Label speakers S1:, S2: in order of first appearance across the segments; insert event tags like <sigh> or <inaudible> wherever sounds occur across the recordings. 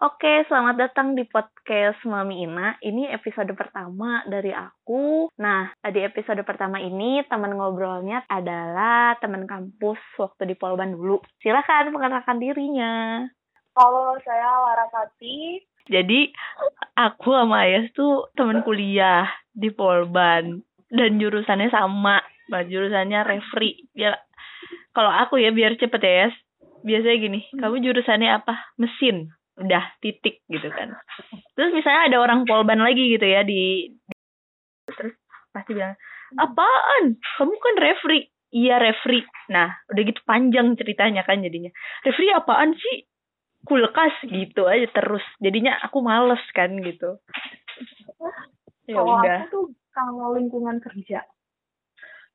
S1: Oke, selamat datang di podcast Mami Ina. Ini episode pertama dari aku. Nah, di episode pertama ini teman ngobrolnya adalah teman kampus waktu di Polban dulu. Silakan perkenalkan dirinya.
S2: Halo, saya Larasati.
S1: Jadi, aku sama Ayas tuh teman kuliah di Polban dan jurusannya sama. Nah, jurusannya referee. Ya, kalau aku ya biar cepet ya, Yas. Biasanya gini, kamu jurusannya apa? Mesin udah titik gitu kan. Terus misalnya ada orang polban lagi gitu ya di, di terus pasti bilang apaan? Kamu kan referee iya referee nah udah gitu panjang ceritanya kan jadinya. Referee apaan sih? Kulkas. Gitu aja terus. Jadinya aku males kan gitu.
S2: Ya kalau udah. aku tuh kalau lingkungan kerja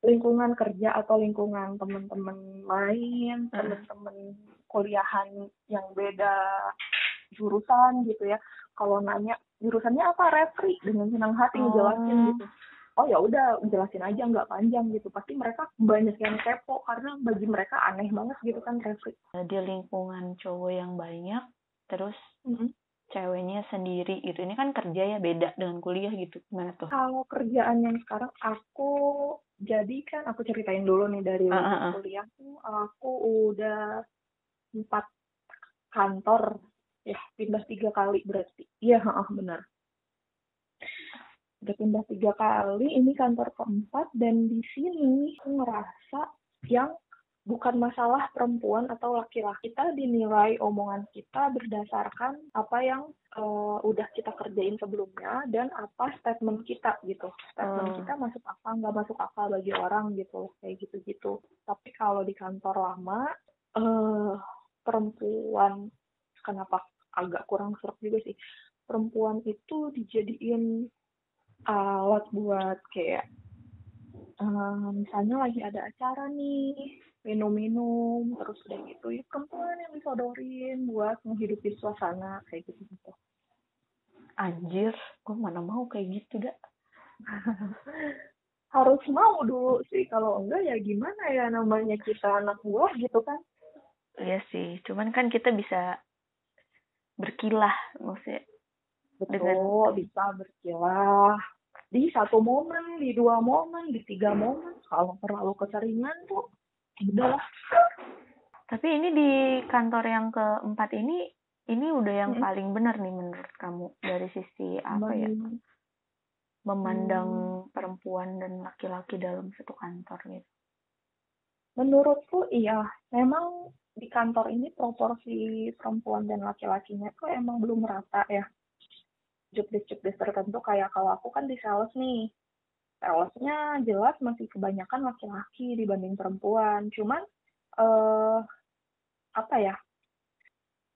S2: lingkungan kerja atau lingkungan teman-teman lain, teman-teman kuliahan yang beda jurusan gitu ya. Kalau nanya jurusannya apa? Refri dengan senang hati oh. ngejelasin gitu. Oh ya udah jelasin aja nggak panjang gitu. Pasti mereka banyak yang kepo karena bagi mereka aneh banget gitu kan refri.
S1: Di lingkungan cowok yang banyak terus mm -hmm. ceweknya sendiri gitu. Ini kan kerja ya beda dengan kuliah gitu. Gimana tuh?
S2: Kalau kerjaan yang sekarang aku jadi kan aku ceritain dulu nih dari uh, uh, uh. kuliah aku udah empat kantor ya pindah tiga kali berarti. Iya ah benar. Udah pindah tiga kali ini kantor keempat dan di sini aku ngerasa yang bukan masalah perempuan atau laki-laki. Kita dinilai omongan kita berdasarkan apa yang uh, udah kita kerjain sebelumnya dan apa statement kita gitu. Statement hmm. kita masuk akal nggak masuk akal bagi orang gitu. Kayak gitu-gitu. Tapi kalau di kantor lama uh, perempuan kenapa agak kurang serak juga sih. Perempuan itu dijadiin alat buat kayak uh, misalnya lagi ada acara nih minum-minum terus udah gitu ya perempuan yang disodorin buat menghidupi suasana kayak gitu gitu
S1: anjir gue mana mau kayak gitu dah <laughs>
S2: harus mau dulu sih kalau enggak ya gimana ya namanya kita anak buah gitu kan?
S1: Iya sih cuman kan kita bisa berkilah maksudnya.
S2: Betul dengan... bisa berkilah. Di satu momen di dua momen di tiga momen kalau terlalu keseringan tuh udahlah
S1: tapi ini di kantor yang keempat ini ini udah yang hmm. paling benar nih menurut kamu dari sisi apa ya? Memandang hmm. perempuan dan laki-laki dalam satu kantor gitu
S2: menurutku iya. Memang di kantor ini proporsi perempuan dan laki-lakinya tuh emang belum rata ya. Jobdesk-jobdesk tertentu kayak kalau aku kan di sales nih. Salesnya jelas masih kebanyakan laki-laki dibanding perempuan. Cuman uh, apa ya?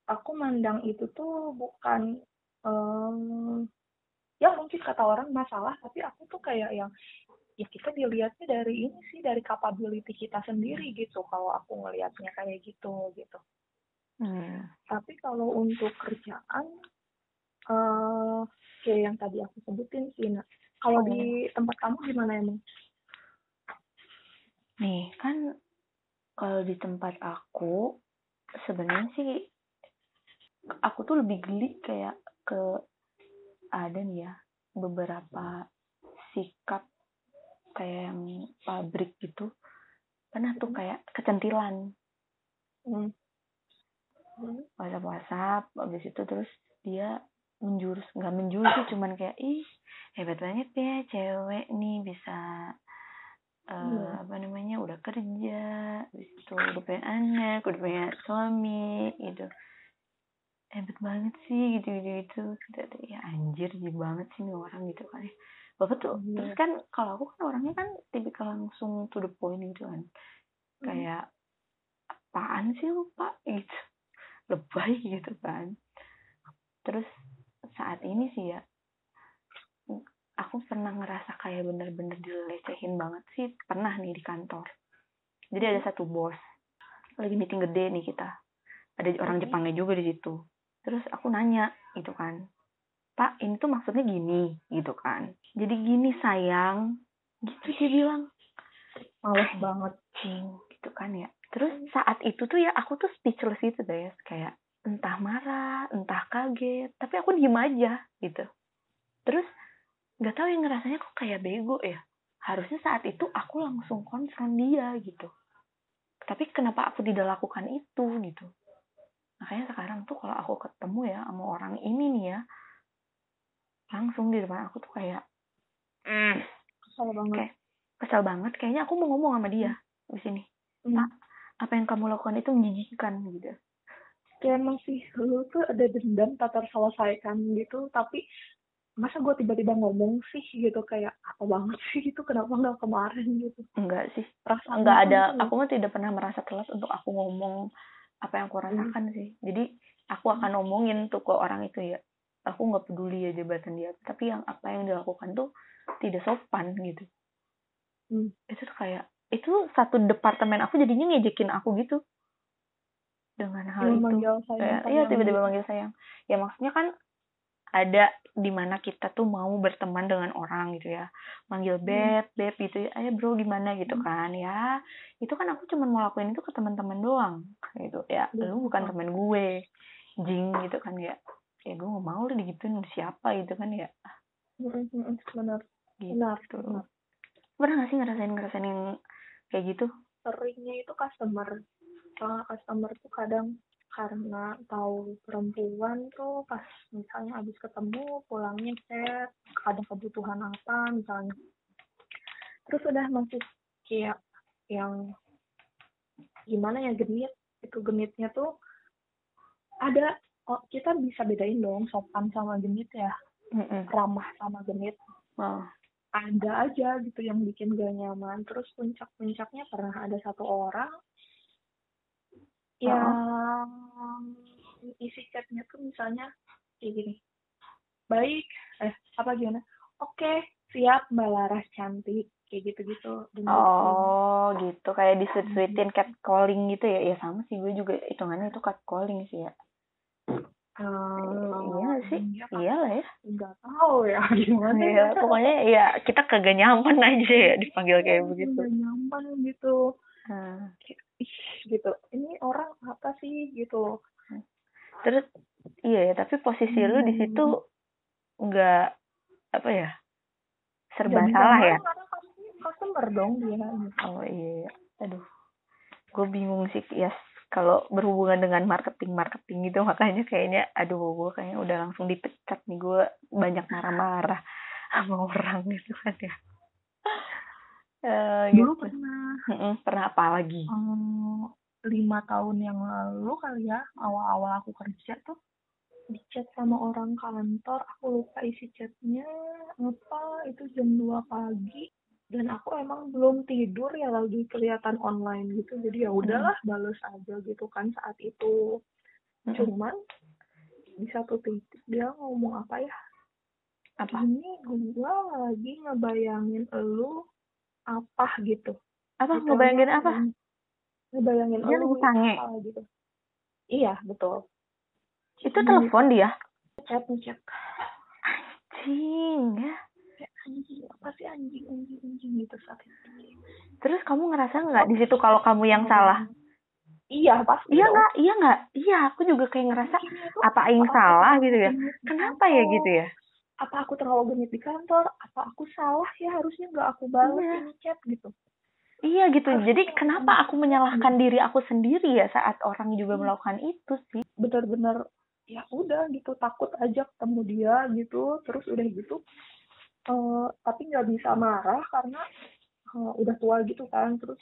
S2: Aku mandang itu tuh bukan um, ya mungkin kata orang masalah tapi aku tuh kayak yang ya kita dilihatnya dari ini sih dari capability kita sendiri gitu kalau aku ngelihatnya kayak gitu gitu hmm. tapi kalau untuk kerjaan uh, kayak yang tadi aku sebutin sih nah kalau oh. di tempat kamu gimana emang
S1: nih kan kalau di tempat aku sebenarnya sih aku tuh lebih geli kayak ke ada nih ya beberapa sikap kayak yang pabrik gitu pernah tuh kayak kecentilan. Hmm. whatsapp whatsapp habis itu terus dia menjurus nggak menjurus sih cuman kayak ih hebat banget ya cewek nih bisa uh, hmm. apa namanya udah kerja habis itu udah punya anak udah punya suami gitu. Hebat banget sih gitu gitu gitu ya anjir sih banget sih nih orang gitu kan ya bapak tuh hmm. terus kan kalau aku kan orangnya kan tipikal langsung to the point gitu kan. Hmm. kayak apaan sih lu pak? <laughs> Gitu. Lebay gitu kan. Terus saat ini sih ya aku pernah ngerasa kayak bener-bener dilecehin banget sih pernah nih di kantor. Jadi ada satu bos lagi meeting gede nih kita. Ada orang Jepangnya juga di situ. Terus aku nanya gitu kan pak ini tuh maksudnya gini gitu kan. Jadi gini sayang. Gitu dia bilang.
S2: Males banget
S1: cing gitu kan ya. Terus saat itu tuh ya aku tuh speechless itu deh kayak entah marah entah kaget tapi aku diem aja gitu. Terus nggak tahu yang ngerasanya kok kayak bego ya. Harusnya saat itu aku langsung konfront dia gitu. Tapi kenapa aku tidak lakukan itu gitu. Makanya sekarang tuh kalau aku ketemu ya sama orang ini nih ya langsung di depan aku tuh kayak mm,
S2: kesel banget.
S1: Kayak kesel banget kayaknya aku mau ngomong sama dia di sini.
S2: Hmm.
S1: Pak, apa yang kamu lakukan itu menjijikkan gitu.
S2: Kayak emang sih lu tuh ada dendam tak terselesaikan gitu tapi masa gue tiba-tiba ngomong sih gitu kayak apa banget sih itu kenapa nggak kemarin gitu.
S1: Enggak sih.
S2: Perasaan
S1: enggak ada
S2: tuh
S1: aku mah tidak pernah merasa telat untuk aku ngomong apa yang aku rasakan sih. Jadi aku akan ngomongin tuh ke orang itu ya aku nggak peduli ya jabatan dia. Tapi yang apa yang dilakukan tuh tidak sopan gitu.
S2: Hmm.
S1: itu tuh kayak itu satu departemen aku jadinya ngejekin aku gitu. Dengan hal
S2: Yang
S1: itu.
S2: sayang
S1: Kayak, iya tiba-tiba manggil sayang. Ya maksudnya kan ada di mana kita tuh mau berteman dengan orang gitu ya. Manggil beb beb gitu ya. Ayo bro gimana? gitu
S2: Hmm.
S1: kan ya. Itu kan aku cuma mau lakuin itu ke teman-teman doang gitu. Ya
S2: Iya.
S1: lu bukan temen gue. Jing gitu kan ya ya gue gak mau lu digituin siapa gitu kan ya.
S2: Benar.
S1: Gitu.
S2: Benar benar.
S1: pernah gak sih ngerasain ngerasain yang kayak gitu?
S2: Seringnya itu customer. Soalnya customer tuh kadang karena tahu perempuan tuh pas misalnya habis ketemu pulangnya chat ada kebutuhan apa misalnya. Terus udah masih kayak yang gimana ya genit. Itu genitnya tuh ada oh, kita bisa bedain dong sopan sama genit ya?
S1: Mm-mm.
S2: ramah sama genit.
S1: Oh.
S2: ada aja gitu yang bikin gak nyaman. Terus puncak-puncaknya pernah ada satu orang yang isi chatnya tuh misalnya kayak gini. Baik. Eh apa gimana? Oke siap mbak Laras cantik. Kayak gitu-gitu. Dan
S1: Oh gitu. Kayak disuit-suitin catcalling gitu ya? Ya sama sih. Gue juga hitungannya itu catcalling sih ya Iya nggak sih?
S2: iya kan?
S1: iya lah ya.
S2: Nggak tahu ya <laughs> gimana
S1: Iya, pokoknya ya kita kagak nyaman <laughs> aja ya dipanggil kayak begitu.
S2: nggak nyaman gitu. Ih gitu. Ini orang apa sih gitu?
S1: Terus iya ya tapi posisi lu di situ nggak apa ya serba
S2: Jadi
S1: salah ya?
S2: customer- dong dia gitu.
S1: oh iya. Iya. aduh gue bingung sih ya kalau berhubungan dengan marketing marketing gitu makanya kayaknya aduh gue kayaknya udah langsung dipecat nih gue banyak marah-marah sama orang gitu kan ya. Eh,
S2: dulu
S1: gitu.
S2: pernah.
S1: Mm-mm, pernah apa lagi?
S2: Eh, lima tahun yang lalu kali ya awal-awal aku kerja tuh di chat sama orang kantor aku lupa isi chatnya apa itu jam 2 pagi dan aku emang belum tidur ya lagi kelihatan online gitu. Jadi ya udahlah bales aja gitu kan saat itu.
S1: Mm-mm.
S2: cuman di satu titik dia ngomong apa ya?
S1: Apa?
S2: Ini gua lagi ngebayangin elu apa gitu.
S1: Apa?
S2: Gitu.
S1: Ngebayangin apa?
S2: Ngebayangin
S1: Dia
S2: elu
S1: sange.
S2: apa gitu. Iya betul.
S1: Itu telepon dia?
S2: Chat chat.
S1: Cing ya
S2: anjing apa sih anjing anjing anjing gitu saat itu
S1: terus kamu ngerasa nggak di situ kalau kamu yang salah?
S2: Iya pasti
S1: iya nggak? Iya nggak? Iya aku juga kayak ngerasa
S2: tuh
S1: apa
S2: aku
S1: salah gitu ya? kenapa ya gitu ya?
S2: Apa aku terlalu genit di kantor? Apa aku salah ya? Harusnya nggak aku balas
S1: Iya.
S2: ini chat gitu.
S1: Iya gitu.
S2: Harusnya
S1: jadi
S2: yang
S1: kenapa aku menyalahkan diri aku sendiri ya saat orang juga
S2: Hmm.
S1: melakukan itu sih?
S2: Benar-benar ya udah gitu takut aja ketemu dia gitu terus udah gitu eh tapi nggak bisa marah karena eh, udah tua gitu kan. Terus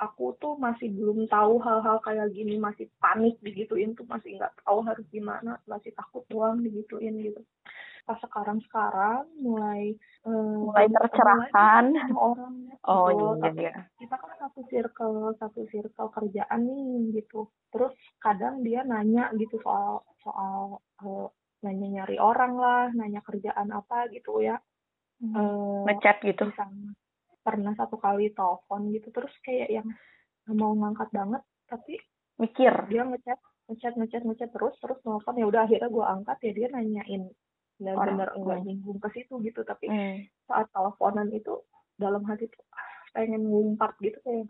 S2: aku tuh masih belum tahu hal-hal kayak gini masih panik digituin tuh masih nggak tahu harus gimana masih takut doang digituin gitu. Pas sekarang sekarang mulai eh,
S1: mulai tercerahkan.
S2: orang <laughs>
S1: oh
S2: gitu.
S1: iya iya.
S2: kita kan satu circle satu circle kerjaan nih gitu. Terus kadang dia nanya gitu soal soal eh, nanya nyari orang lah nanya kerjaan apa gitu ya Eh,
S1: ngechat gitu
S2: pernah satu kali telepon gitu terus kayak yang mau ngangkat banget tapi
S1: mikir
S2: dia ngechat ngechat ngechat ngechat terus terus telepon ya udah akhirnya gue angkat ya dia nanyain benar-benar
S1: Orang.
S2: enggak
S1: Hmm.
S2: nyinggung ke situ gitu tapi
S1: Hmm.
S2: saat teleponan itu dalam hati tuh ah, pengen ngumpat gitu kayak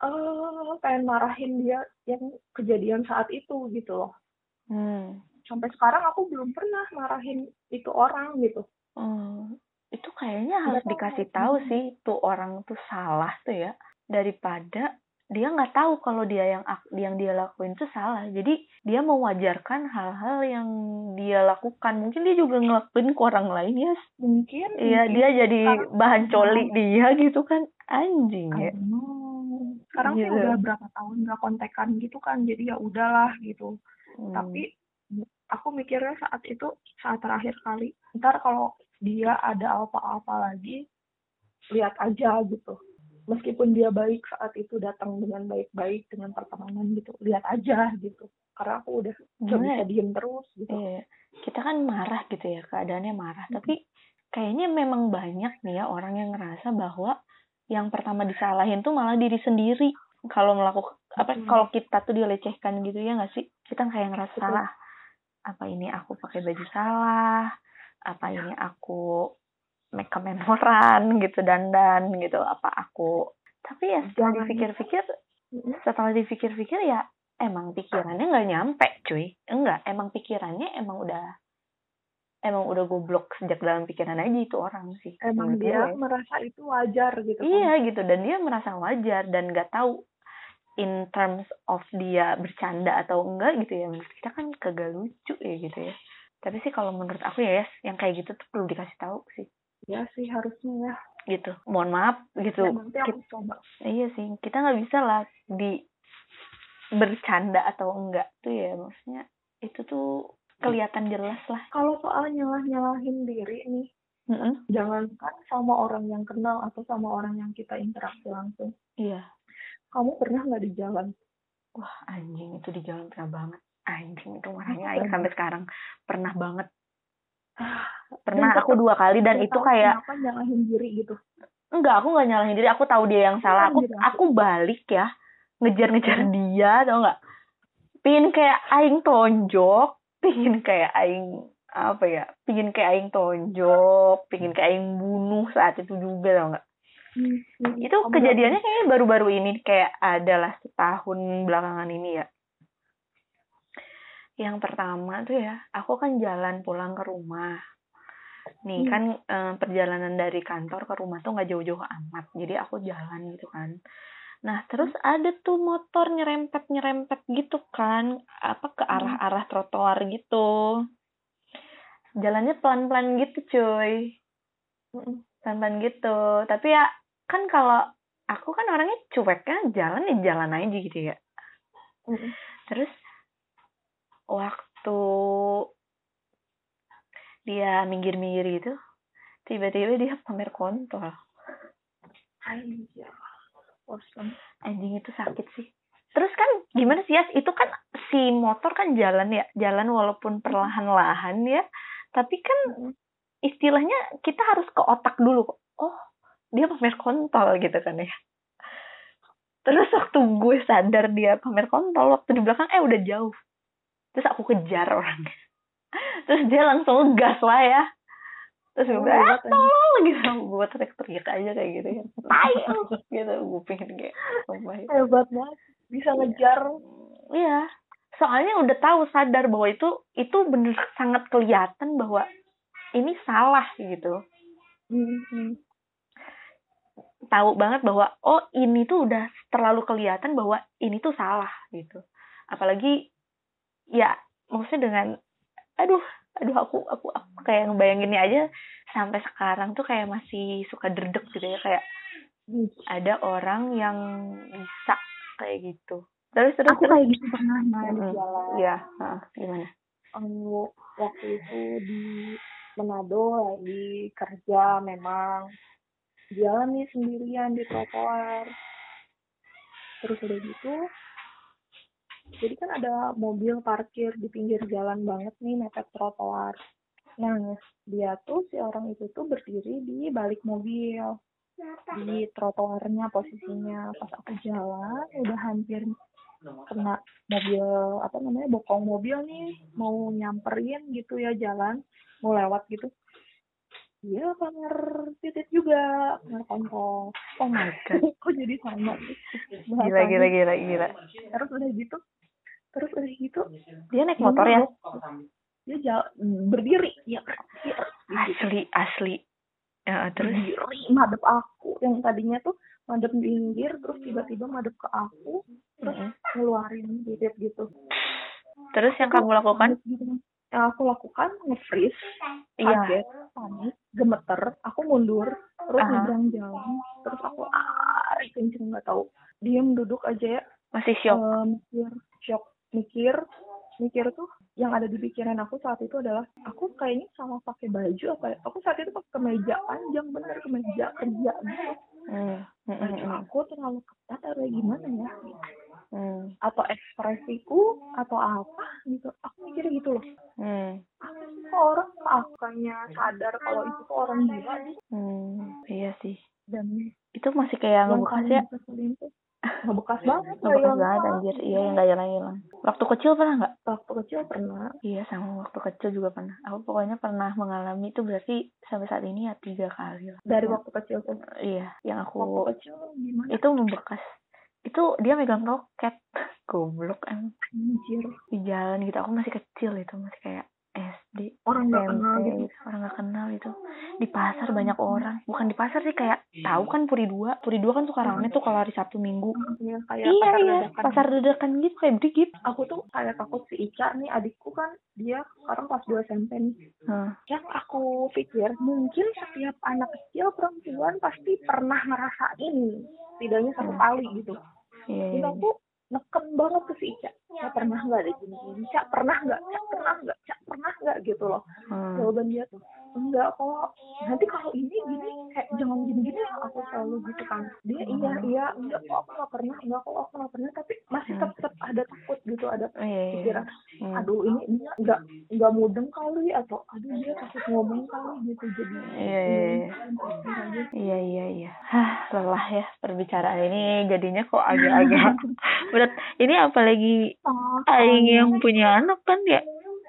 S2: eh pengen marahin dia yang kejadian saat itu gitu loh
S1: hmm.
S2: sampai sekarang aku belum pernah marahin itu orang gitu
S1: Hmm, itu kayaknya harus
S2: tahu.
S1: dikasih tahu
S2: Hmm.
S1: sih tuh orang tuh salah tuh ya. Daripada dia nggak tahu kalau dia yang ak- yang dia lakuin itu salah. Jadi dia mewajarkan hal-hal yang dia lakukan. Mungkin dia juga ngelakuin ke orang lain ya.
S2: Mungkin
S1: iya
S2: mungkin
S1: dia jadi
S2: sekarang-
S1: bahan coli dia gitu kan. Anjing ya.
S2: Oh, sekarang sih
S1: Gitu.
S2: udah berapa tahun nggak kontekan gitu kan. Jadi ya udahlah gitu.
S1: Hmm.
S2: tapi aku mikirnya saat itu saat terakhir kali ntar kalau dia ada apa-apa lagi lihat aja gitu meskipun dia baik saat itu datang dengan baik-baik dengan pertemanan gitu lihat aja gitu karena aku udah gak
S1: Gimana
S2: bisa diem terus gitu
S1: Iya, kita kan marah gitu ya, keadaannya marah. Tapi kayaknya memang banyak nih ya orang yang ngerasa bahwa yang pertama disalahin tuh malah diri sendiri. Kalau melakukan apa
S2: Hmm.
S1: kalau kita tuh dilecehkan gitu ya nggak sih? Kita kayak ngerasa
S2: Betul.
S1: salah. Apa ini aku pakai baju salah? Apa ini aku make memoran <laughs> gitu dandan gitu? Apa aku tapi ya setelah
S2: Jangan.
S1: dipikir-pikir setelah dipikir-pikir ya emang pikirannya nggak nyampe cuy enggak emang pikirannya emang udah emang udah goblok sejak dalam pikiran aja itu orang sih
S2: emang dia
S1: gue.
S2: merasa itu wajar gitu kan.
S1: iya gitu dan dia merasa wajar dan nggak tahu in terms of dia bercanda atau enggak gitu ya. Menurut kita kan kagak lucu ya gitu ya. Tapi sih kalau menurut aku ya Yas, yang kayak gitu tuh perlu dikasih tahu sih.
S2: Ya sih harusnya ya.
S1: Gitu. Mohon maaf gitu.
S2: Ya, nanti aku coba.
S1: Iya sih, kita nggak bisa lah di bercanda atau enggak tuh ya. Maksudnya itu tuh kelihatan jelas lah.
S2: kalau soal nyalah nyalahin diri nih
S1: Mm-mm.
S2: jangankan sama orang yang kenal atau sama orang yang kita interaksi langsung.
S1: Iya.
S2: Kamu pernah nggak di jalan?
S1: Wah anjing itu di jalan pernah banget. Anjing itu marahnya Aing sampai sekarang pernah banget.
S2: Ah,
S1: Pernah aku dua kali dan itu kayak
S2: kenapa nyalahin diri gitu.
S1: Enggak aku nggak nyalahin diri aku tahu dia yang salah. aku aku. balik ya ngejar-ngejar dia tau nggak? Pingin kayak aing tonjok pingin kayak aing apa ya pingin kayak aing tonjok pingin kayak aing bunuh saat itu juga tau nggak
S2: Hmm,
S1: itu
S2: Kamu
S1: kejadiannya kayaknya baru-baru ini kayak adalah setahun belakangan ini ya. Yang pertama tuh ya aku kan jalan pulang ke rumah. Nih
S2: Hmm.
S1: kan eh, perjalanan dari kantor ke rumah tuh nggak jauh-jauh amat jadi aku jalan gitu kan. Nah terus ada tuh motor nyerempet nyerempet gitu kan apa ke arah-arah trotoar gitu. Jalannya pelan-pelan gitu cuy. Pelan-pelan gitu. Tapi ya kan kalau aku kan orangnya cuek kan jalan ya jalan aja gitu ya terus waktu dia minggir-minggir gitu tiba-tiba dia pamer kontol
S2: Anjir. Awesome.
S1: anjing itu sakit sih terus kan gimana sih ya itu kan si motor kan jalan ya jalan walaupun perlahan-lahan ya tapi kan istilahnya kita harus ke otak dulu kok. Oh, dia pamer kontol gitu kan ya. Terus waktu gue sadar dia pamer kontol, waktu di belakang eh udah jauh. Terus aku kejar orangnya. <laughs> Terus dia langsung ngegas lah ya. Terus gue
S2: Oh,
S1: bilang, ah, tolong gitu. Gue teriak-teriak aja kayak gitu ya. Tai <laughs> gitu. Gue pengen kayak, ya.
S2: Hebat banget. Bisa ngejar.
S1: Iya. Soalnya udah tahu sadar bahwa itu itu bener sangat kelihatan bahwa ini salah gitu.
S2: Hmm.
S1: Tahu banget bahwa oh ini tuh udah terlalu kelihatan bahwa ini tuh salah gitu apalagi ya maksudnya dengan aduh aduh aku aku, aku kayak ngebayanginnya aja sampai sekarang tuh kayak masih suka derdek gitu ya kayak
S2: Hmm.
S1: ada orang yang bisa kayak gitu terus terus
S2: Aku
S1: terus
S2: kayak gitu pernah nah di
S1: Mm-mm.
S2: jalan.
S1: iya heeh, gimana
S2: Eh, waktu itu di Manado lagi kerja memang jalan nih sendirian di trotoar. Terus udah gitu jadi kan ada mobil parkir di pinggir jalan banget nih mepet trotoar. Nah dia tuh si orang itu tuh berdiri di balik mobil di trotoarnya posisinya. Pas aku jalan udah hampir kena mobil apa namanya bokong mobil nih mau nyamperin gitu ya jalan mau lewat gitu dia pamer titit juga pamer kontol
S1: oh my god. <laughs>
S2: Kok jadi sama sih?
S1: Gila gila gila gila.
S2: Terus udah gitu terus udah gitu
S1: dia naik motor ya?
S2: dia jalan berdiri. Ya
S1: asli asli. Ya, terus?
S2: Berdiri madep aku. Yang tadinya tuh madep pinggir terus tiba-tiba madep ke aku terus ngeluarin titit gitu.
S1: Terus yang kamu lakukan
S2: yang aku lakukan nge-freeze
S1: iya
S2: kaget panik gemeter aku mundur terus
S1: Aha.
S2: nyebrang jalan terus aku lari kenceng nggak tahu. Diem duduk aja ya.
S1: Masih shock.
S2: Eh, mikir shock. Mikir mikir tuh yang ada di pikiran aku saat itu adalah aku kayaknya salah pakai baju apa ya? Aku saat itu pakai kemeja panjang bener kemeja kerja gitu.
S1: Hmm, hmm, hmm,
S2: baju
S1: hmm,
S2: aku terlalu ketat atau gimana ya
S1: hmm,
S2: atau ekspresiku atau apa gitu. Aku mikirnya gitu loh.
S1: Hmm,
S2: apa sih kok orang akhirnya sadar kalau itu tuh orang gila nih
S1: hmm. iya sih.
S2: Dan
S1: itu masih kayak ngebekas ya?
S2: ngebekas banget
S1: ngebekas banget anjir. Iya yang nggak hilang hilang. Waktu kecil pernah nggak?
S2: Waktu kecil pernah.
S1: Iya sama waktu kecil juga pernah. Aku pokoknya pernah mengalami itu berarti sampai saat ini ya tiga kali lah.
S2: Dari waktu kecil tuh.
S1: Iya yang
S2: waktu
S1: aku
S2: kecil gimana?
S1: Itu membekas itu dia megang roket. <laughs> Goblok
S2: anjir.
S1: Di jalan gitu. Aku masih kecil itu masih kayak SD
S2: orang nggak kenal gitu.
S1: gitu. orang nggak kenal itu. Di pasar banyak orang. Bukan di pasar sih kayak tahu kan Puri dua. Puri dua kan suka rame tuh kalau hari Sabtu Minggu.
S2: Iya, kayak
S1: iya
S2: pasar
S1: iya.
S2: dadakan.
S1: pasar dadakan gitu kayak dikit
S2: aku tuh kayak takut si Ica nih adikku kan dia sekarang kelas 2 SMP nih.
S1: Hah.
S2: yang aku pikir mungkin setiap anak kecil perempuan pasti pernah ngerasain setidaknya satu
S1: Hmm.
S2: kali gitu.
S1: Iya iya
S2: dan aku neken banget ke si Ica. Ya pernah nggak ada gini gini Cak pernah nggak? Cak pernah nggak? Cak pernah nggak gitu loh?
S1: Hmm.
S2: jawaban dia tuh enggak kok. Nanti kalau ini gini kayak jangan gini gini ya aku selalu gitu kan. Dia iya iya enggak kok aku nggak pernah enggak kok aku nggak pernah. Tapi masih
S1: Hmm.
S2: tetap ada takut gitu ada
S1: Oh, iya, iya.
S2: pikiran
S1: Hmm.
S2: aduh ini dia nggak mudeng kali atau aduh dia takut ngomong kali gitu jadi
S1: Iya, iya, iya.
S2: iya.
S1: Iya iya iya. Hah, lelah ya perbicaraan ini jadinya kok agak-agak <laughs> berat. Ini apalagi aing yang punya anak kan ya.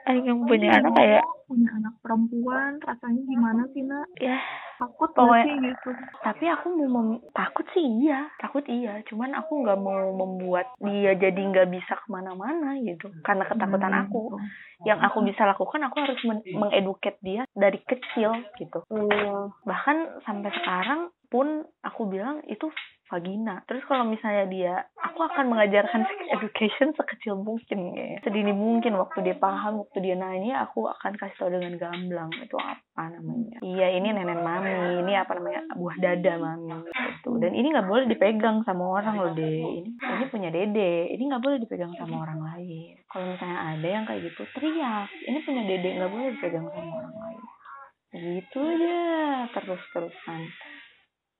S1: Aing yang punya
S2: iya,
S1: anak kayak
S2: punya anak perempuan rasanya gimana sih nak
S1: ya
S2: takut
S1: Pokoknya-
S2: sih gitu?
S1: Tapi aku mau mem- takut sih iya. Takut iya. Cuman aku nggak mau membuat dia jadi nggak bisa ke mana-mana gitu. Karena ketakutan
S2: Hmm,
S1: aku. yang aku bisa lakukan aku harus men- mengeduket dia dari kecil gitu.
S2: Eh,
S1: bahkan sampai sekarang pun aku bilang itu vagina. Terus kalau misalnya dia aku akan mengajarkan sex education sekecil mungkin ya. Sedini mungkin waktu dia paham waktu dia nanya aku akan kasih tahu dengan gamblang. Itu apa namanya? Iya ini nenek mami ini apa namanya? Buah dada mami gitu. Dan ini nggak boleh dipegang sama orang loh deh ini ini punya dede. Ini nggak boleh dipegang sama orang lain. Kalau misalnya ada yang kayak gitu teriak. Ini punya dede nggak boleh dipegang sama orang lain. Gitu aja terus terusan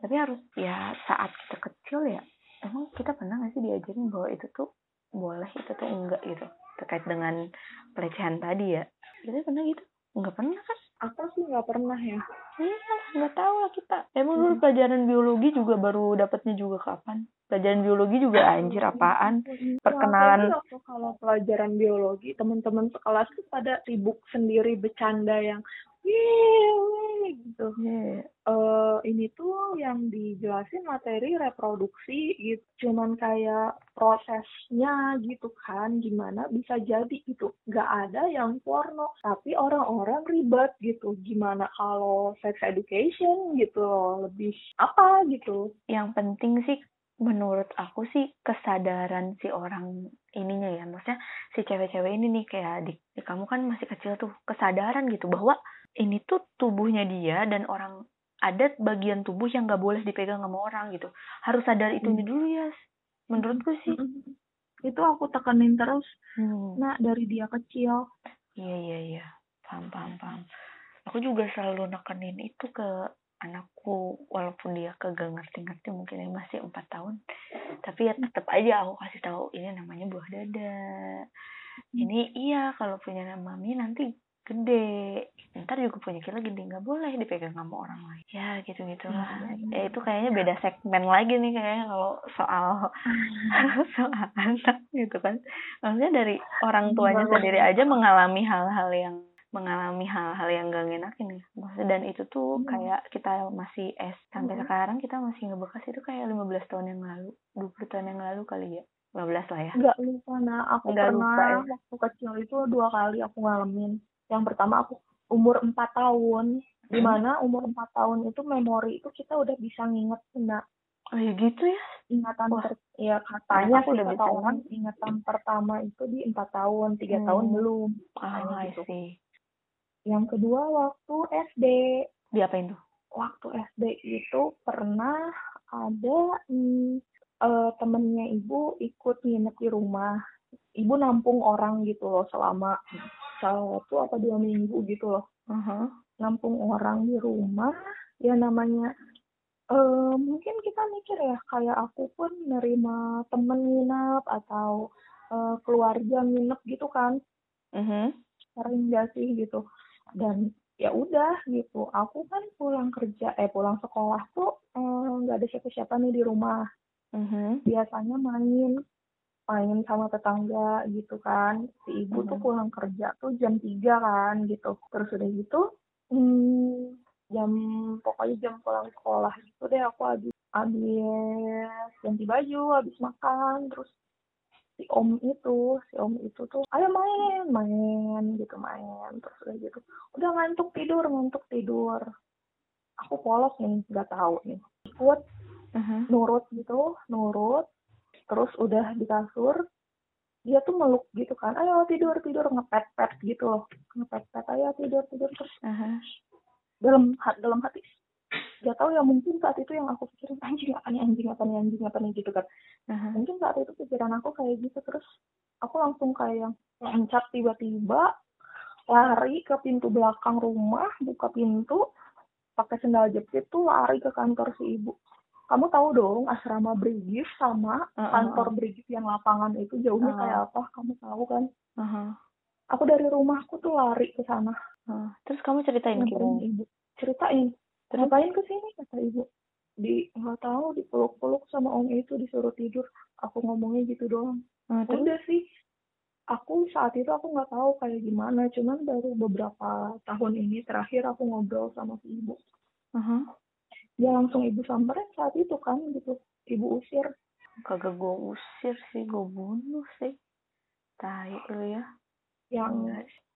S1: tapi harus ya saat kita kecil ya emang kita pernah nggak sih diajarin bahwa itu tuh boleh itu tuh enggak gitu? Terkait dengan pelecehan tadi ya. Kita pernah gitu? Nggak pernah kan?
S2: Aku sih nggak pernah ya.
S1: Iya nggak tahu lah kita. Emang dulu pelajaran biologi juga baru dapatnya juga kapan? Pelajaran biologi juga anjir apaan? Perkenalan-
S2: Waktu kalau pelajaran biologi teman-teman sekelas tuh pada sibuk sendiri bercanda yang "Yeay," gitu.
S1: Iya.
S2: eh ini tuh yang dijelasin materi reproduksi gitu. Cuman kayak prosesnya gitu kan gimana bisa jadi gitu. Nggak ada yang porno tapi orang-orang ribet gitu. Gimana kalau sex education gitu loh lebih apa gitu.
S1: Yang penting sih menurut aku sih kesadaran si orang ininya ya. Maksudnya si cewek-cewek ini nih kayak adik adik kamu kan masih kecil tuh kesadaran gitu bahwa ini tuh tubuhnya dia dan orang ada bagian tubuh yang nggak boleh dipegang sama orang gitu. Harus sadar itunya dulu ya menurutku sih.
S2: Itu aku tekenin terus.
S1: Hmm.
S2: nah dari dia kecil.
S1: Iya iya iya. Paham paham paham. Aku juga selalu nekenin itu ke anakku walaupun dia kagak ngerti-ngerti mungkin dia masih empat tahun. Tapi ya tetap aja aku kasih tahu ini namanya buah dada. Ini iya kalau punya nama mami nanti gede. Ntar juga punya kita gede nggak boleh dipegang sama orang lain. Ya gitu gitulah.
S2: Hmm.
S1: ya itu kayaknya beda segmen lagi nih kayaknya kalau soal <laughs> soal anak gitu kan. Maksudnya dari orang tuanya sendiri aja mengalami hal-hal yang mengalami hal-hal yang gak ngenakin ya maksudnya dan itu tuh
S2: Hmm.
S1: kayak kita masih S sampai
S2: Hmm.
S1: sekarang kita masih ngebekas itu kayak 15 tahun yang lalu 20 tahun yang lalu kali ya. 15 lah ya.
S2: Nggak lupa nah aku
S1: Nggak
S2: pernah
S1: lupa ya?
S2: waktu kecil itu dua kali aku ngalamin yang pertama aku umur empat tahun
S1: Hmm.
S2: di mana umur empat tahun itu memori itu kita udah bisa nginget nah
S1: oh ya gitu ya
S2: ingatan
S1: Wah.
S2: ter ya katanya
S1: Aku udah bisa
S2: orang ingatan pertama itu di empat tahun tiga
S1: Hmm.
S2: tahun belum
S1: ah
S2: Katanya
S1: I
S2: gitu. yang kedua waktu SD
S1: diapain tuh
S2: waktu SD itu pernah ada hmm, eh, temennya ibu ikut nginep di rumah ibu nampung orang gitu loh selama satu apa dua minggu gitu loh.
S1: Uh
S2: nampung orang di rumah ya namanya eh mungkin kita mikir ya kayak aku pun nerima temen nginep atau eh, keluarga nginep gitu kan.
S1: Mhm.
S2: sering gak sih gitu. Dan ya udah gitu aku kan pulang kerja eh pulang sekolah tuh eh, nggak ada siapa-siapa nih di rumah.
S1: Mhm.
S2: biasanya main main sama tetangga gitu kan. Si ibu tuh
S1: Mhm.
S2: pulang kerja tuh jam 3 kan gitu. Terus udah gitu hmm, jam pokoknya jam pulang sekolah gitu deh aku habis habis ganti baju habis makan. Terus si om itu si om itu tuh ayo main main gitu main. Terus udah gitu udah ngantuk tidur ngantuk tidur. Aku polos nih nggak tahu nih. Ikut
S1: Mhm.
S2: nurut gitu nurut terus udah di kasur dia tuh meluk gitu kan ayo tidur tidur ngepet pet gitu loh ngepet pet ayo tidur tidur terus
S1: Aha.
S2: dalam hat dalam hati gak tahu ya mungkin saat itu yang aku pikirin anjing apa nih anjing apa nih anjing apa nih gitu kan
S1: Aha.
S2: mungkin saat itu pikiran aku kayak gitu terus aku langsung kayak yang loncat tiba-tiba lari ke pintu belakang rumah buka pintu pakai sendal jepit tuh lari ke kantor si ibu kamu tahu dong asrama Brigif sama
S1: Uh, uh,
S2: kantor Brigif yang lapangan itu jauhnya
S1: Uh.
S2: kayak apa? Kamu tahu kan?
S1: Aha.
S2: aku dari rumahku tuh lari ke sana.
S1: Ah, Terus kamu ceritain gimana?
S2: ibu? ceritain.
S1: Terus?
S2: ngapain ke sini? Kata ibu. Di nggak tahu dipeluk-peluk sama om itu disuruh tidur. Aku ngomongnya gitu doang.
S1: Ah, terus?
S2: udah sih. Aku saat itu aku nggak tahu kayak gimana. Cuman baru beberapa tahun ini terakhir aku ngobrol sama si ibu.
S1: Aha.
S2: Dia langsung ibu samperin saat itu kan gitu ibu usir
S1: Kagak gue usir sih, gue bunuh sih. Tai lu ya.
S2: yang.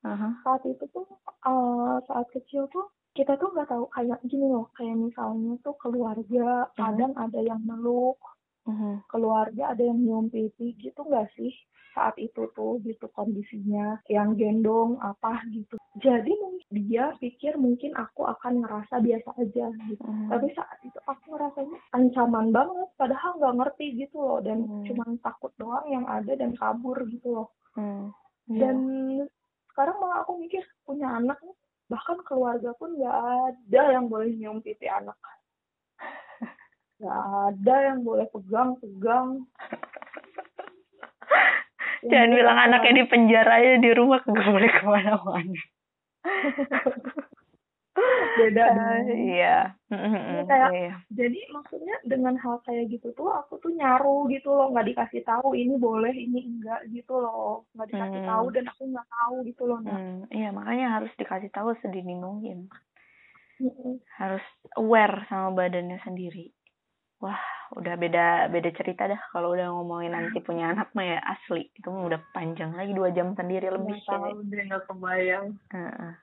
S1: Aha.
S2: saat itu tuh eh, saat kecil tuh kita tuh nggak tahu kayak gini loh kayak misalnya tuh keluarga kadang ada yang meluk
S1: Mhm.
S2: keluarga ada yang nyium pipi gitu nggak sih saat itu tuh gitu kondisinya yang gendong apa gitu jadi dia pikir mungkin aku akan ngerasa biasa aja gitu
S1: Mhm.
S2: tapi saat itu aku ngerasanya ancaman banget padahal nggak ngerti gitu loh dan
S1: Hmm.
S2: cuman takut doang yang ada dan kabur gitu loh
S1: Hmm.
S2: Dan sekarang malah aku mikir punya anak nih, bahkan keluarga pun nggak ada yang boleh nyium pipi anak <laughs> nggak ada yang boleh pegang pegang <laughs>
S1: Jangan bilang anaknya di penjara aja di rumah kagak boleh ke
S2: mana-mana. <laughs>
S1: beda
S2: dong.
S1: Iya.
S2: Kayak-
S1: iya.
S2: jadi maksudnya dengan hal kayak gitu tuh aku tuh nyaru gitu loh nggak dikasih tahu ini boleh ini enggak gitu loh nggak dikasih
S1: Hmm.
S2: tahu dan aku nggak tahu gitu loh nah
S1: Hmm, iya makanya harus dikasih tahu sedini mungkin.
S2: Mm-mm.
S1: Harus aware sama badannya sendiri. Wah, udah beda beda cerita dah kalau udah ngomongin nanti punya anak mah ya asli. Itu mah udah panjang lagi dua jam sendiri lebih.
S2: tahu deh nggak kebayang
S1: Heeh.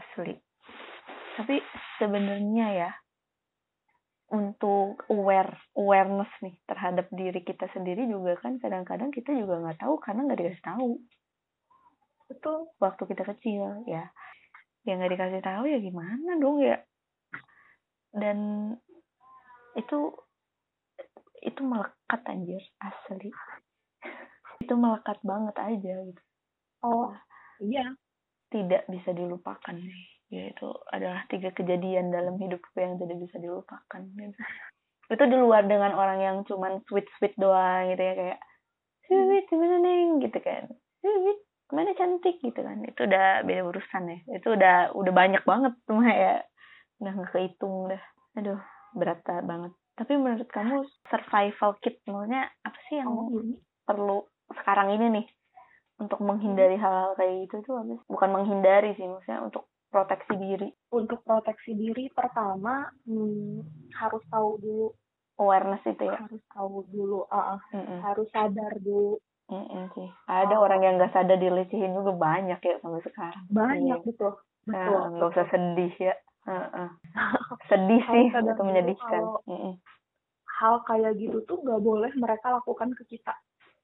S1: Asli. Tapi sebenarnya ya untuk aware awareness nih terhadap diri kita sendiri juga kan kadang-kadang kita juga nggak tahu karena nggak dikasih tahu
S2: betul
S1: waktu kita kecil ya yang nggak dikasih tahu ya gimana dong ya dan itu itu melekat anjir asli. <laughs> Itu melekat banget aja gitu.
S2: Oh iya.
S1: Tidak bisa dilupakan. Nih yaitu adalah tiga kejadian dalam hidupku yang tidak bisa dilupakan gitu. itu di luar dengan orang yang cuman sweet sweet doang gitu ya kayak sweet gimana neng? Gitu kan. Sweet ke mana cantik? Gitu kan. Itu udah beda urusan ya. Itu udah udah banyak banget cuma ya udah nggak kehitung dah aduh berat banget. Tapi menurut kamu survival kit maksudnya apa sih yang
S2: oh. ini
S1: perlu sekarang ini nih untuk menghindari hal-hal kayak gitu tuh apa sih? bukan menghindari sih maksudnya untuk proteksi diri.
S2: Untuk proteksi diri pertama hmm, harus tahu dulu.
S1: Awareness itu ya?
S2: Harus tahu dulu uh,
S1: Mm-mm.
S2: harus sadar dulu.
S1: Mm-mm sih. Ada
S2: Oh.
S1: orang yang nggak sadar dilecehin juga banyak ya sampai sekarang.
S2: Banyak
S1: Iya.
S2: betul.
S1: Nah,
S2: betul
S1: nggak usah sedih ya Heeh. <laughs> sedih
S2: Harus
S1: sih itu menyedihkan
S2: kalau-
S1: Mm-mm.
S2: hal kayak gitu tuh nggak boleh mereka lakukan ke kita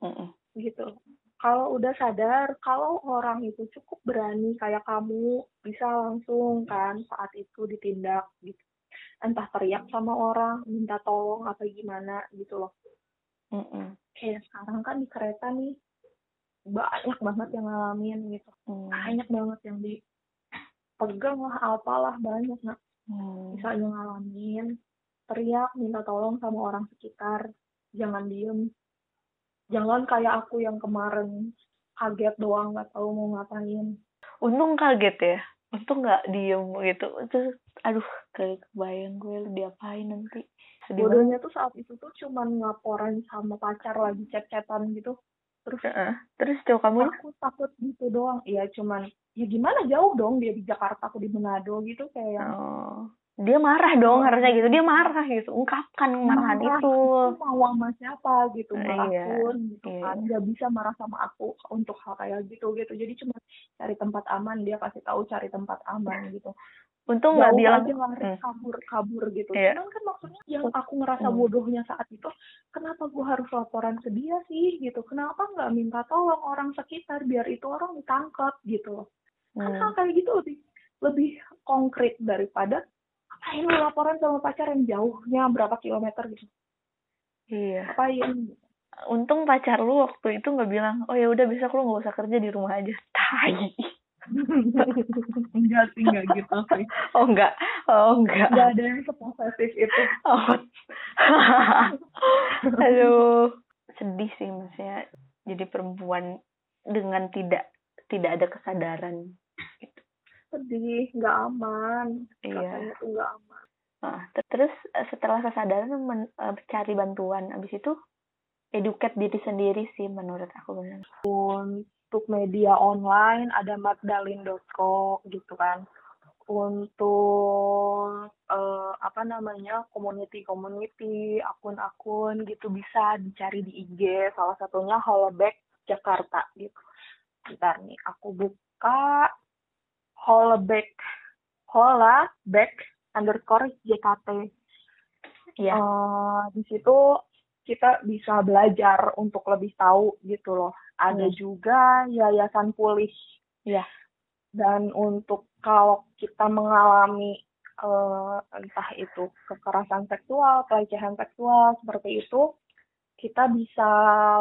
S1: Mm-mm.
S2: gitu kalau udah sadar kalau orang itu cukup berani kayak kamu bisa langsung kan saat itu ditindak gitu entah teriak sama orang minta tolong apa gimana gitu loh
S1: Mm-mm.
S2: kayak sekarang kan di kereta nih banyak banget yang ngalamin gitu
S1: Mm.
S2: banyak banget yang dipegang lah apalah banyak nah
S1: Hmm.
S2: misalnya ngalamin teriak minta tolong sama orang sekitar. Jangan diem. Jangan kayak aku yang kemarin kaget doang nggak tahu mau ngapain.
S1: Untung kaget ya. Untung nggak diem gitu. Terus aduh kayak kebayang gue diapain nanti.
S2: Bodohnya tuh saat itu tuh cuman ngaporan sama pacar lagi chat-chatan gitu terus
S1: Heeh. terus cowok kamu
S2: aku takut gitu doang. Iya cuman ya gimana jauh dong dia di Jakarta aku di Manado gitu kayak yang
S1: oh, dia marah dong harusnya gitu. Dia marah gitu. Ungkapkan kemarahan
S2: marah,
S1: itu.
S2: Mau sama siapa? gitu marah
S1: iya,
S2: pun gitu
S1: iya.
S2: kan. Nggak bisa marah sama aku untuk hal kayak gitu gitu. Jadi cuma cari tempat aman dia kasih tahu cari tempat aman gitu
S1: untung nggak
S2: Jauh
S1: bilang
S2: aja lari
S1: Hmm.
S2: kabur kabur gitu.
S1: Iya.
S2: cuman kan maksudnya yang aku ngerasa
S1: Hmm.
S2: bodohnya saat itu kenapa gua harus laporan ke dia sih gitu? Kenapa nggak minta tolong orang sekitar biar itu orang ditangkap gitu kan
S1: Hmm.
S2: hal kayak gitu lebih lebih konkret daripada ngapain lu laporan sama pacar yang jauhnya berapa kilometer gitu?
S1: Iya.
S2: Ngapain?
S1: Untung pacar lu waktu itu nggak bilang oh ya udah besok lu nggak usah kerja di rumah aja. <laughs> Tai <laughs>
S2: enggak sih enggak gitu sih. <laughs>
S1: Oh enggak. Oh enggak.
S2: Enggak ada yang seposesif itu. <laughs>
S1: Oh. Aduh, sedih sih maksudnya jadi perempuan dengan tidak tidak ada kesadaran.
S2: sedih nggak aman.
S1: Iya.
S2: nggak aman.
S1: Nah, ter- terus eh, setelah kesadaran men- eh, cari bantuan, abis itu educate diri sendiri sih menurut aku benar.
S2: Untuk media online ada magdalene.co gitu kan untuk eh, apa namanya community-community akun-akun gitu bisa dicari di IG salah satunya Holoback Jakarta gitu bentar nih aku buka Holoback Holaback underscore JKT
S1: Iya.
S2: Eh, di situ kita bisa belajar untuk lebih tahu gitu loh. Ada
S1: Hmm.
S2: juga yayasan pulih.
S1: Iya.
S2: Dan untuk kalau kita mengalami eh, entah itu kekerasan seksual, pelecehan seksual seperti itu, kita bisa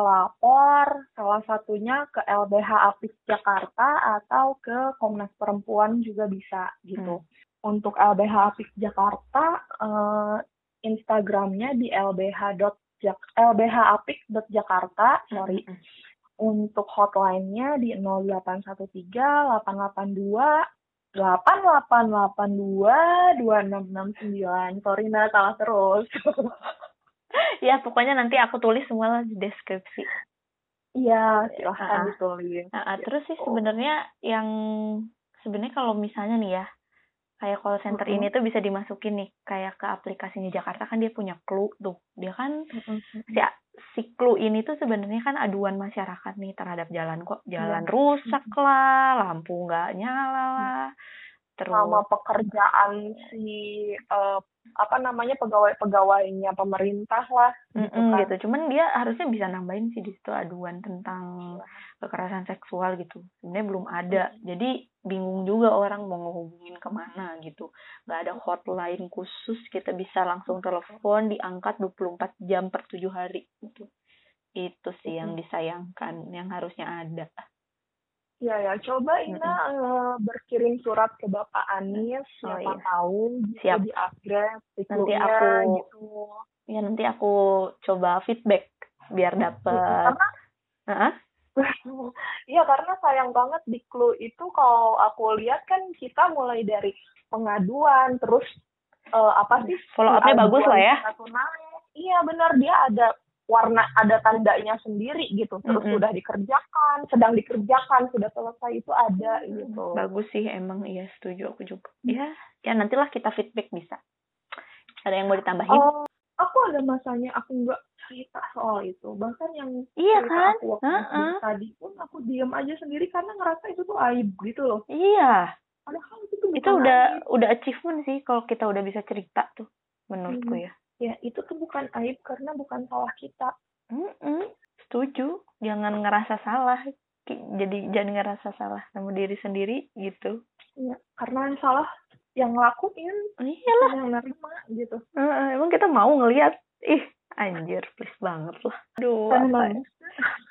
S2: lapor salah satunya ke LBH Apik Jakarta atau ke Komnas Perempuan juga bisa gitu. Untuk LBH Apik Jakarta eh, Instagramnya di lbh lbhapik.jakarta sorry
S1: Mm-mm.
S2: Untuk hotline-nya di 0813 882 8882 2669 sorry nah salah terus <laughs>
S1: Ya pokoknya nanti aku tulis semua di deskripsi.
S2: iya silahkan
S1: Ah.
S2: ditulis
S1: Nah, ah, terus sih sebenarnya yang sebenarnya kalau misalnya nih ya kayak call center
S2: Mm-mm.
S1: ini tuh bisa dimasukin nih kayak ke aplikasinya Jakarta kan dia punya clue tuh dia kan
S2: Mm-mm.
S1: si si clue ini tuh sebenarnya kan aduan masyarakat nih terhadap jalan kok jalan
S2: Iya.
S1: rusak lah lampu nggak nyala lah terus?
S2: sama pekerjaan si eh, apa namanya pegawai-pegawainya pemerintah lah gitu
S1: Mm-mm,
S2: kan.
S1: gitu. Cuman dia harusnya bisa nambahin sih di situ aduan tentang kekerasan seksual gitu. Sebenarnya belum ada. Jadi bingung juga orang mau ngehubungin ke mana gitu. Nggak ada hotline khusus. Kita bisa langsung telepon diangkat 24 jam per tujuh hari gitu. Itu sih yang disayangkan yang harusnya ada
S2: Iya ya, coba Ina eh, berkirim surat ke Bapak Anies,
S1: Oh,
S2: siapa
S1: iya.
S2: tahu bisa
S1: Siap.
S2: di-upgrade
S1: Nanti aku-
S2: gitu.
S1: ya nanti aku coba feedback biar dapet
S2: Karena
S1: Heeh. <laughs>
S2: Iya karena sayang banget di Clue itu kalau aku lihat kan kita mulai dari pengaduan terus eh, apa sih
S1: follow up-nya bagus lah ya.
S2: Iya benar dia ada warna ada tandanya sendiri gitu terus
S1: Mm-mm.
S2: sudah dikerjakan sedang dikerjakan sudah selesai itu ada gitu
S1: Bagus sih emang iya setuju aku juga.
S2: Hmm.
S1: Ya, ya nantilah kita feedback bisa. Ada yang mau ditambahin?
S2: Oh, aku ada masanya aku nggak cerita soal itu bahkan yang
S1: iya kan?
S2: aku waktu
S1: Heeh.
S2: SD tadi pun aku diam aja sendiri karena ngerasa itu tuh aib gitu loh
S1: Iya,
S2: padahal itu tuh
S1: itu udah
S2: aib.
S1: udah achievement sih kalau kita udah bisa cerita tuh menurutku
S2: Hmm.
S1: ya.
S2: Ya itu tuh bukan aib karena bukan salah kita
S1: Mm-mm, setuju. Jangan ngerasa salah. Jadi jangan ngerasa salah sama diri sendiri gitu.
S2: ya, karena yang salah yang ngelakuin
S1: Iyalah.
S2: yang nerima gitu
S1: Heeh, emang kita mau ngelihat ih anjir please banget lah. Aduh,
S2: kan
S1: apa ya?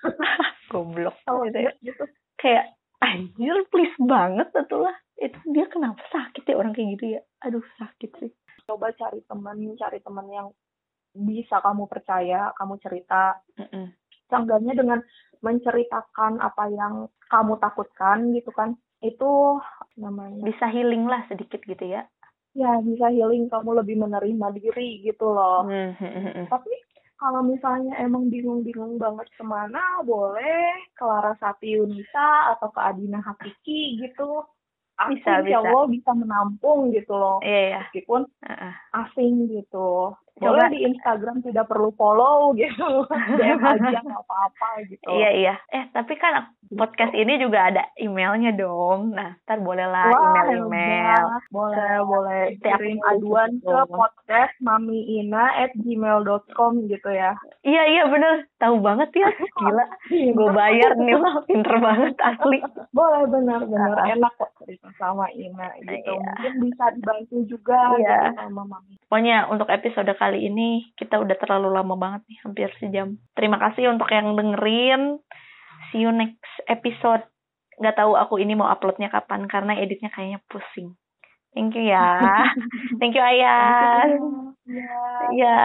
S1: <laughs> goblok <laughs>
S2: tahu
S1: gitu ya.
S2: gitu
S1: Kayak anjir please banget tuh lah. Itu dia kenapa sakit ya orang kayak gitu ya? Aduh sakit sih.
S2: Coba cari teman cari teman yang bisa kamu percaya kamu cerita
S1: Mm-mm.
S2: seenggaknya dengan menceritakan apa yang kamu takutkan gitu kan itu namanya
S1: Bisa healing lah sedikit gitu ya.
S2: ya bisa healing kamu lebih menerima diri gitu loh
S1: Hmm, hmm, hmm,
S2: tapi kalau misalnya emang bingung-bingung banget ke mana boleh ke Larasati Yunisa atau ke Adina Hakiki gitu aku
S1: Bisa,
S2: insya
S1: bisa.
S2: Allah bisa menampung gitu loh
S1: Iya ya.
S2: meskipun
S1: Heeh.
S2: asing gitu
S1: Coba.
S2: di Instagram tidak perlu follow gitu <laughs> DM aja nggak apa-apa gitu
S1: Iya iya. Eh tapi kan podcast ini juga ada emailnya dong. Nah, ntar bolehlah
S2: Wah,
S1: email-email.
S2: hebat. boleh
S1: Ke
S2: boleh kirim aduan
S1: gitu.
S2: ke podcast mamiina at gmail.com gitu ya
S1: Iya iya bener. Tahu banget ya. <laughs> Gila. Gue bayar nih lah. Pinter banget asli.
S2: boleh benar-benar
S1: Ah.
S2: enak kok cerita sama Ina gitu
S1: Iya.
S2: mungkin bisa dibantu juga
S1: Iya.
S2: gitu sama mami
S1: Pokoknya untuk episode kali ini kita udah terlalu lama banget nih, hampir sejam. Terima kasih untuk yang dengerin. See you next episode. Gak tahu aku ini mau uploadnya kapan karena editnya kayaknya pusing. Thank you ya. <laughs> Thank you Ayah.
S2: ya
S1: Ya.